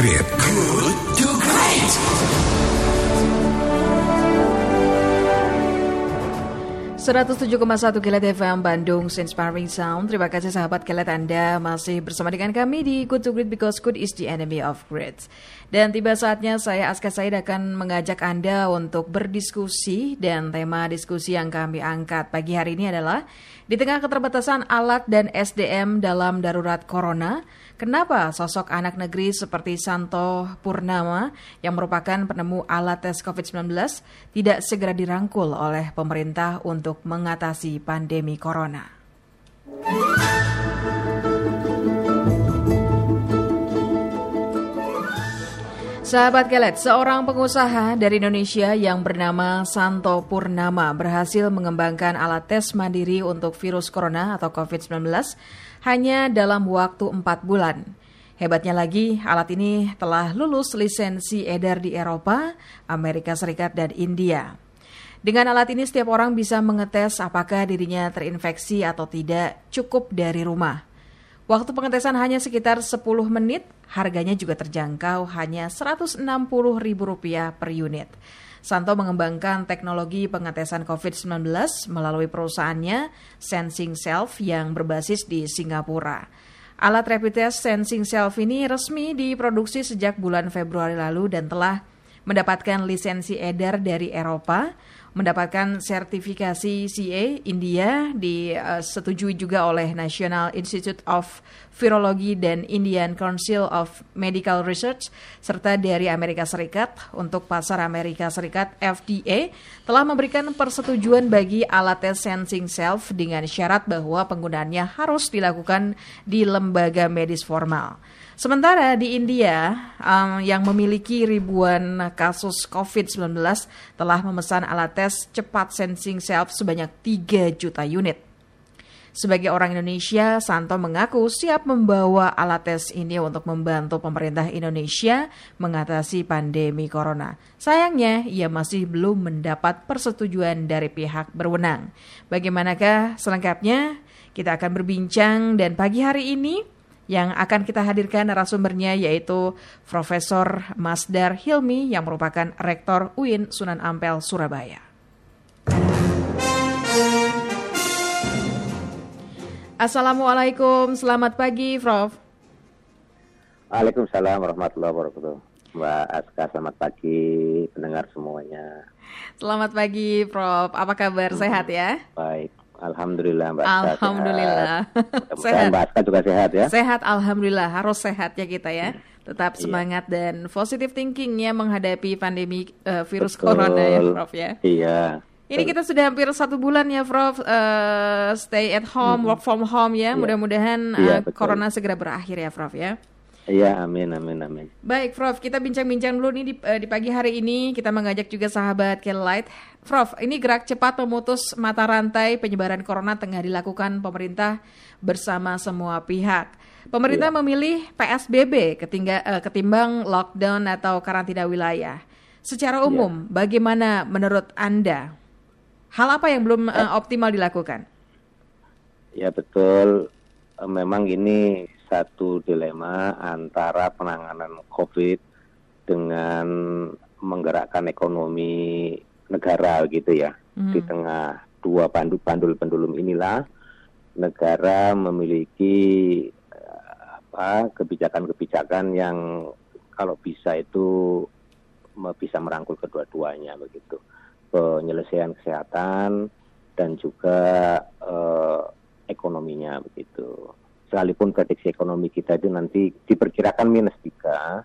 Great. Good to Great. satu Kilat FM Bandung Inspiring Sound. Terima kasih sahabat Kilat Anda masih bersama dengan kami di Good to Great because good is the enemy of great. Dan tiba saatnya saya Aska Said akan mengajak Anda untuk berdiskusi dan tema diskusi yang kami angkat pagi hari ini adalah di tengah keterbatasan alat dan SDM dalam darurat corona, Kenapa sosok anak negeri seperti Santo Purnama yang merupakan penemu alat tes COVID-19 tidak segera dirangkul oleh pemerintah untuk mengatasi pandemi corona? Sahabat Kelet, seorang pengusaha dari Indonesia yang bernama Santo Purnama berhasil mengembangkan alat tes mandiri untuk virus corona atau COVID-19 hanya dalam waktu 4 bulan. Hebatnya lagi, alat ini telah lulus lisensi edar di Eropa, Amerika Serikat, dan India. Dengan alat ini setiap orang bisa mengetes apakah dirinya terinfeksi atau tidak cukup dari rumah. Waktu pengetesan hanya sekitar 10 menit, harganya juga terjangkau hanya Rp160.000 per unit. Santo mengembangkan teknologi pengetesan COVID-19 melalui perusahaannya Sensing Self yang berbasis di Singapura. Alat rapid test Sensing Self ini resmi diproduksi sejak bulan Februari lalu dan telah mendapatkan lisensi edar dari Eropa mendapatkan sertifikasi CA India disetujui juga oleh National Institute of Virology dan Indian Council of Medical Research serta dari Amerika Serikat untuk pasar Amerika Serikat FDA telah memberikan persetujuan bagi alat tes sensing self dengan syarat bahwa penggunaannya harus dilakukan di lembaga medis formal. Sementara di India um, yang memiliki ribuan kasus COVID-19 telah memesan alat tes cepat sensing self sebanyak 3 juta unit. Sebagai orang Indonesia, Santo mengaku siap membawa alat tes ini untuk membantu pemerintah Indonesia mengatasi pandemi corona. Sayangnya, ia masih belum mendapat persetujuan dari pihak berwenang. Bagaimanakah selengkapnya? Kita akan berbincang dan pagi hari ini yang akan kita hadirkan narasumbernya yaitu Profesor Masdar Hilmi yang merupakan Rektor UIN Sunan Ampel Surabaya. Assalamualaikum, selamat pagi Prof. Waalaikumsalam warahmatullahi wabarakatuh. Mbak Aska, selamat pagi pendengar semuanya. Selamat pagi Prof, apa kabar? Sehat ya? Baik, Alhamdulillah Mbak Alhamdulillah. sehat. Mbak Aska juga sehat ya. Sehat Alhamdulillah. Harus sehat ya kita ya. Tetap iya. semangat dan positive thinking ya menghadapi pandemi uh, virus Betul. corona ya Prof ya. Iya. Ini kita sudah hampir satu bulan ya Prof uh, stay at home, hmm. work from home ya. Iya. Mudah-mudahan uh, corona segera berakhir ya Prof ya. Iya, amin, amin, amin. Baik, Prof, kita bincang-bincang dulu nih di, uh, di pagi hari ini. Kita mengajak juga sahabat Light. Prof, ini gerak cepat memutus mata rantai penyebaran corona tengah dilakukan pemerintah bersama semua pihak. Pemerintah ya. memilih PSBB ketingga, uh, ketimbang lockdown atau karantina wilayah. Secara iya. umum, ya. bagaimana menurut Anda? Hal apa yang belum uh, optimal dilakukan? Ya betul, memang ini satu dilema antara penanganan COVID dengan menggerakkan ekonomi negara gitu ya. Hmm. Di tengah dua pandu pandul pendulum inilah negara memiliki eh, apa kebijakan-kebijakan yang kalau bisa itu bisa merangkul kedua-duanya begitu. Penyelesaian kesehatan dan juga eh, ekonominya begitu sekalipun prediksi ekonomi kita itu nanti diperkirakan minus tiga,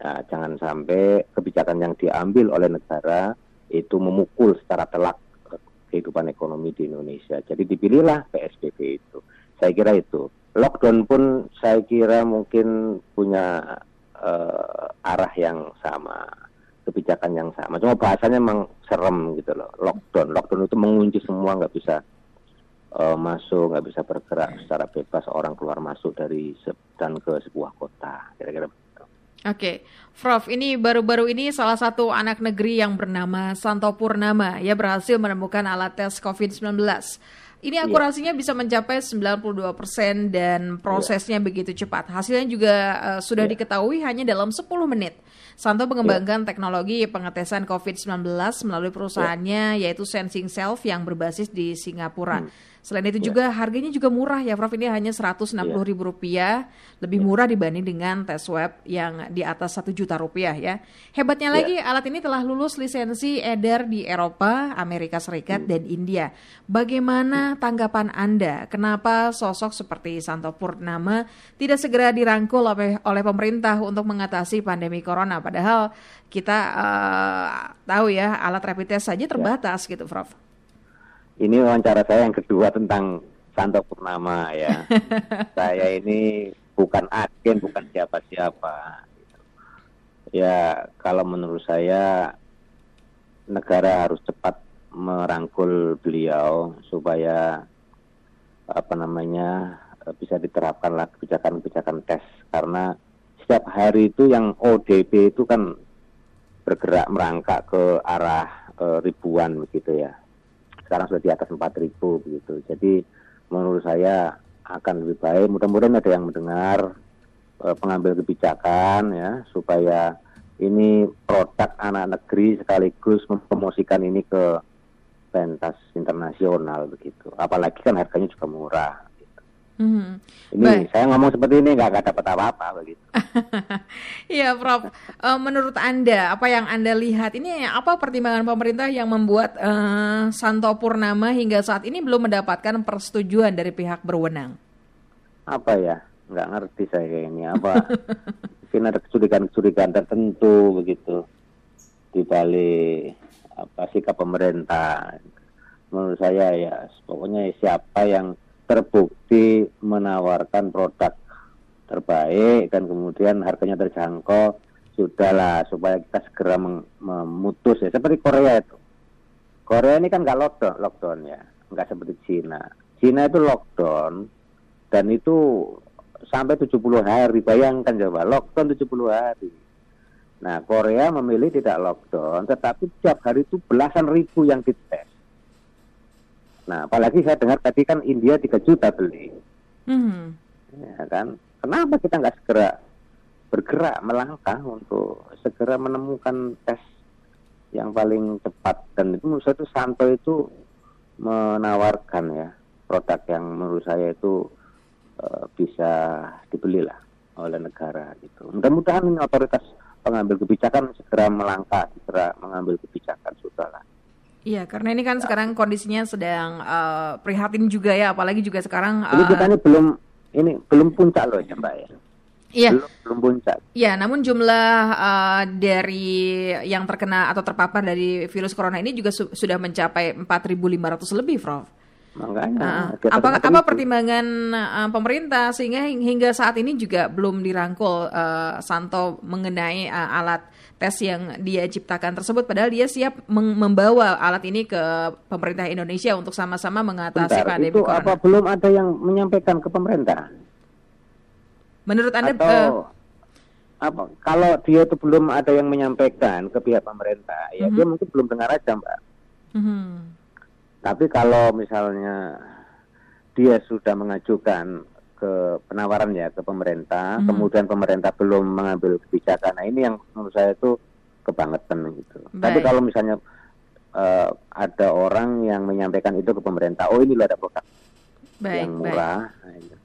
ya, jangan sampai kebijakan yang diambil oleh negara itu memukul secara telak kehidupan ekonomi di Indonesia. Jadi dipilihlah PSBB itu. Saya kira itu. Lockdown pun saya kira mungkin punya uh, arah yang sama, kebijakan yang sama. Cuma bahasanya memang serem gitu loh. Lockdown, lockdown itu mengunci semua nggak bisa uh, masuk nggak bisa bergerak secara bebas orang keluar masuk dari dan ke sebuah kota kira-kira begitu. Oke, okay. Prof, ini baru-baru ini salah satu anak negeri yang bernama Santo Purnama ya berhasil menemukan alat tes COVID-19. ini iya. akurasinya bisa mencapai 92% dan prosesnya yeah. begitu cepat. Hasilnya juga uh, sudah yeah. diketahui hanya dalam 10 menit. Santo mengembangkan yeah. teknologi pengetesan COVID-19 melalui perusahaannya yeah. yaitu Sensing Self yang berbasis di Singapura. Hmm. Selain itu yeah. juga harganya juga murah ya Prof, ini hanya Rp160.000 yeah. rupiah, lebih yeah. murah dibanding dengan tes swab yang di atas satu juta rupiah ya. Hebatnya yeah. lagi alat ini telah lulus lisensi edar di Eropa, Amerika Serikat, hmm. dan India. Bagaimana tanggapan Anda? Kenapa sosok seperti Santo Purnama tidak segera dirangkul oleh, oleh pemerintah untuk mengatasi pandemi corona? Padahal kita uh, tahu ya alat rapid test saja terbatas yeah. gitu Prof. Ini wawancara saya yang kedua tentang Santo Purnama ya. saya ini bukan agen, bukan siapa-siapa. Ya, kalau menurut saya negara harus cepat merangkul beliau supaya apa namanya bisa diterapkanlah kebijakan-kebijakan tes karena setiap hari itu yang ODP itu kan bergerak merangkak ke arah e, ribuan begitu ya sekarang sudah di atas 4.000 begitu. Jadi menurut saya akan lebih baik. Mudah-mudahan ada yang mendengar uh, pengambil kebijakan ya supaya ini produk anak negeri sekaligus mempromosikan ini ke pentas internasional begitu. Apalagi kan harganya juga murah. Hmm. Ini Baik. saya ngomong seperti ini nggak dapat apa-apa begitu. Iya, Prof. Uh, menurut Anda, apa yang Anda lihat ini apa pertimbangan pemerintah yang membuat uh, Santo Purnama hingga saat ini belum mendapatkan persetujuan dari pihak berwenang? Apa ya? Nggak ngerti saya ini. Apa? Mungkin ada kecurigaan-kecurigaan tertentu begitu di balik apa sikap pemerintah. Menurut saya ya, pokoknya siapa yang terbukti menawarkan produk terbaik dan kemudian harganya terjangkau sudahlah supaya kita segera memutus ya. Seperti Korea itu. Korea ini kan nggak lockdown lockdown ya. Nggak seperti Cina. Cina itu lockdown dan itu sampai 70 hari. Bayangkan coba lockdown 70 hari. Nah Korea memilih tidak lockdown tetapi setiap hari itu belasan ribu yang dites Nah, apalagi saya dengar tadi kan India 3 juta beli. Hmm. Ya kan? Kenapa kita nggak segera bergerak melangkah untuk segera menemukan tes yang paling cepat dan itu menurut saya itu Santo itu menawarkan ya produk yang menurut saya itu uh, bisa dibeli lah oleh negara gitu. Mudah-mudahan ini otoritas pengambil kebijakan segera melangkah, segera mengambil kebijakan sudahlah. Iya, karena ini kan sekarang kondisinya sedang uh, prihatin juga ya, apalagi juga sekarang. Uh, ini kita ini belum ini belum puncak loh ya Mbak ya. Iya. Belum, belum puncak. Iya, namun jumlah uh, dari yang terkena atau terpapar dari virus corona ini juga su sudah mencapai 4.500 lebih, Prof. Makanya. Uh, apa apa pertimbangan uh, pemerintah sehingga hingga saat ini juga belum dirangkul uh, Santo mengenai uh, alat tes yang dia ciptakan tersebut padahal dia siap membawa alat ini ke pemerintah Indonesia untuk sama-sama mengatasi Bentar, pandemi itu corona. apa belum ada yang menyampaikan ke pemerintah? Menurut Anda Atau, uh, apa kalau dia itu belum ada yang menyampaikan ke pihak pemerintah, ya uh -huh. dia mungkin belum dengar aja, Mbak. Uh -huh. Tapi kalau misalnya dia sudah mengajukan ke penawaran ya ke pemerintah, hmm. kemudian pemerintah belum mengambil kebijakan. Nah ini yang menurut saya itu kebangetan gitu. Baik. Tapi kalau misalnya uh, ada orang yang menyampaikan itu ke pemerintah, oh ini ada produk baik, yang murah. Nah, gitu.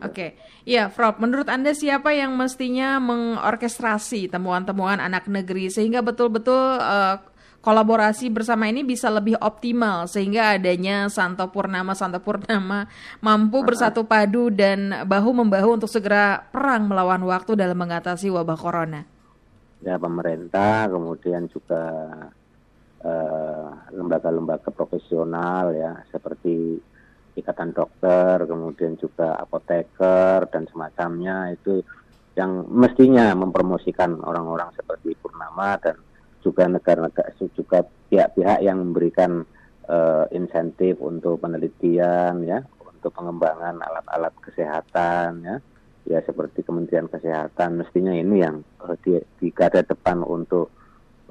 Oke, okay. ya, Prof. Menurut Anda siapa yang mestinya mengorkestrasi temuan-temuan anak negeri sehingga betul-betul uh, kolaborasi bersama ini bisa lebih optimal sehingga adanya Santo Purnama Santo Purnama mampu bersatu padu dan bahu membahu untuk segera perang melawan waktu dalam mengatasi wabah corona. Ya pemerintah kemudian juga eh, lembaga-lembaga profesional ya seperti ikatan dokter kemudian juga apoteker dan semacamnya itu yang mestinya mempromosikan orang-orang seperti Purnama dan juga negara-negara juga pihak-pihak yang memberikan uh, insentif untuk penelitian ya untuk pengembangan alat-alat kesehatan ya ya seperti Kementerian Kesehatan mestinya ini yang uh, di, di garda depan untuk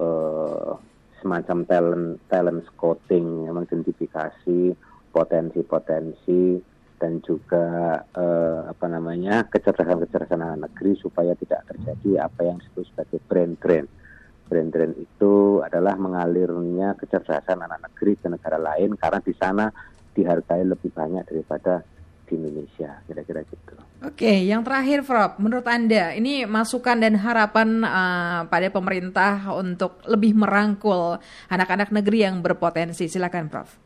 uh, semacam talent talent scouting ya, mengidentifikasi potensi-potensi dan juga eh, apa namanya kecerdasan-kecerdasan negeri supaya tidak terjadi apa yang disebut sebagai brain drain. Brain drain itu adalah mengalirnya kecerdasan anak negeri ke negara lain karena di sana dihargai lebih banyak daripada di Indonesia, kira-kira gitu. Oke, yang terakhir, Prof, menurut Anda ini masukan dan harapan uh, pada pemerintah untuk lebih merangkul anak-anak negeri yang berpotensi. Silakan, Prof.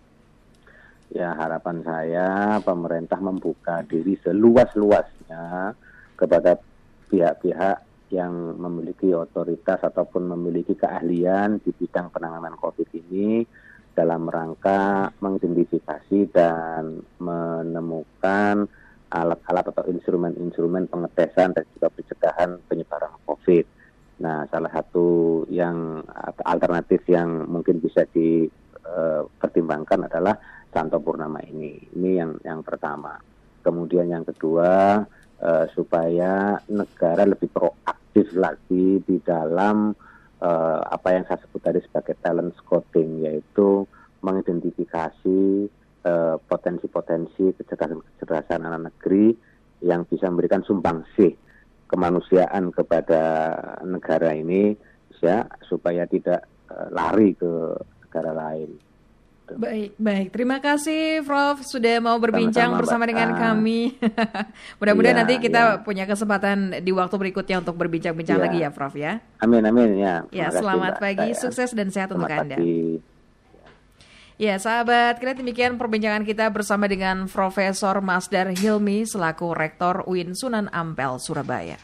Ya, harapan saya pemerintah membuka diri seluas-luasnya kepada pihak-pihak yang memiliki otoritas ataupun memiliki keahlian di bidang penanganan COVID ini dalam rangka mengidentifikasi dan menemukan alat-alat atau instrumen-instrumen pengetesan dan juga pencegahan penyebaran COVID. Nah, salah satu yang alternatif yang mungkin bisa dipertimbangkan uh, adalah Santo Purnama ini. Ini yang yang pertama. Kemudian yang kedua uh, supaya negara lebih proaktif lagi di dalam uh, apa yang saya sebut tadi sebagai talent scouting yaitu mengidentifikasi uh, potensi-potensi kecerdasan-kecerdasan anak negeri yang bisa memberikan sumbangsih kemanusiaan kepada negara ini ya supaya tidak uh, lari ke negara lain. Baik, baik. Terima kasih Prof sudah mau berbincang Sama-sama, bersama dengan kami. Mudah-mudahan ya, nanti kita ya. punya kesempatan di waktu berikutnya untuk berbincang-bincang ya. lagi ya Prof ya. Amin amin ya. Ya, selamat pagi, saya. sukses dan sehat selamat untuk Anda. Pagi. Ya, sahabat, kira demikian perbincangan kita bersama dengan Profesor Masdar Hilmi selaku Rektor UIN Sunan Ampel, Surabaya.